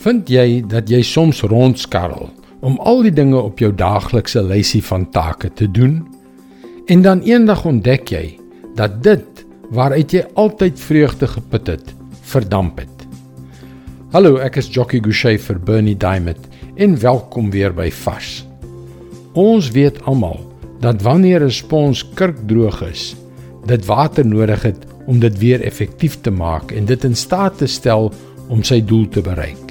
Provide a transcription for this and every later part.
Vind jy dat jy soms rondskarrel om al die dinge op jou daaglikse lysie van take te doen? En dan eendag ontdek jy dat dit waaruit jy altyd vreugde geput het, verdamp het. Hallo, ek is Jockey Gouchee vir Bernie Diamond en welkom weer by Vars. Ons weet almal dat wanneer 'n spons kurkdroog is, dit water nodig het om dit weer effektief te maak en dit in staat te stel om sy doel te bereik.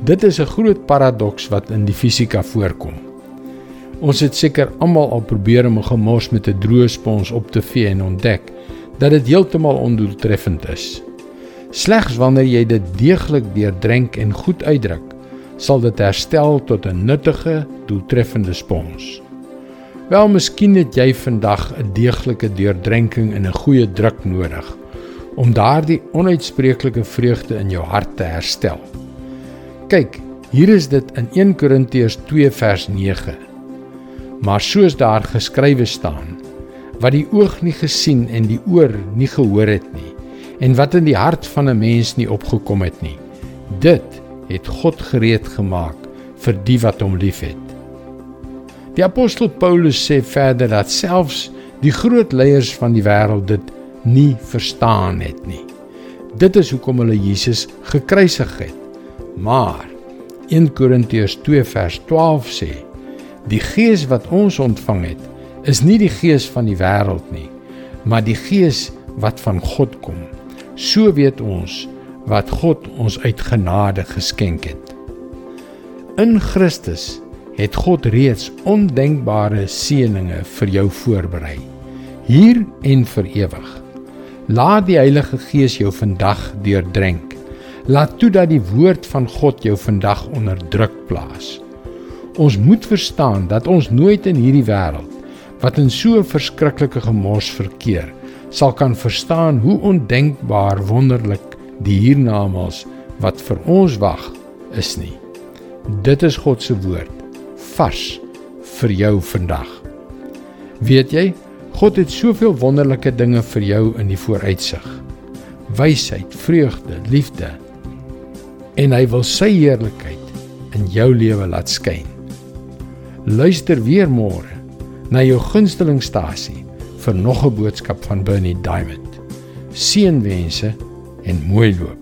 Dit is 'n groot paradoks wat in die fisika voorkom. Ons het seker almal al probeer om 'n gemors met 'n droë spons op te vee en ontdek dat dit heeltemal ondoeltreffend is. Slegs wanneer jy dit deeglik deurdrink en goed uitdruk, sal dit herstel tot 'n nuttige, doeltreffende spons. Wel, miskien het jy vandag 'n deeglike deurdrinking en 'n goeie druk nodig om daardie onuitspreeklike vreugde in jou hart te herstel. Kyk, hier is dit in 1 Korintiërs 2 vers 9. Maar soos daar geskrywe staan, wat die oog nie gesien en die oor nie gehoor het nie, en wat in die hart van 'n mens nie opgekom het nie, dit het God gereed gemaak vir die wat hom liefhet. Die apostel Paulus sê verder dat selfs die groot leiers van die wêreld dit nie verstaan het nie. Dit is hoekom hulle Jesus gekruisig het. Maar 1 Korintiërs 2 vers 12 sê: Die Gees wat ons ontvang het, is nie die gees van die wêreld nie, maar die Gees wat van God kom. So weet ons wat God ons uit genade geskenk het. In Christus het God reeds ondenkbare seënings vir jou voorberei, hier en vir ewig. Laat die Heilige Gees jou vandag deurdrink Laat toe dat die woord van God jou vandag onder druk plaas. Ons moet verstaan dat ons nooit in hierdie wêreld wat in so 'n verskriklike gemors verkeer, sal kan verstaan hoe ondenkbaar wonderlik die hiernamaals wat vir ons wag is nie. Dit is God se woord vars vir jou vandag. Weet jy, God het soveel wonderlike dinge vir jou in die vooruitsig. Wysheid, vreugde, liefde, en hy wil sy heerlikheid in jou lewe laat skyn. Luister weer môre na jou gunstelingstasie vir nog 'n boodskap van Bernie Diamond. Seënwense en mooi loop.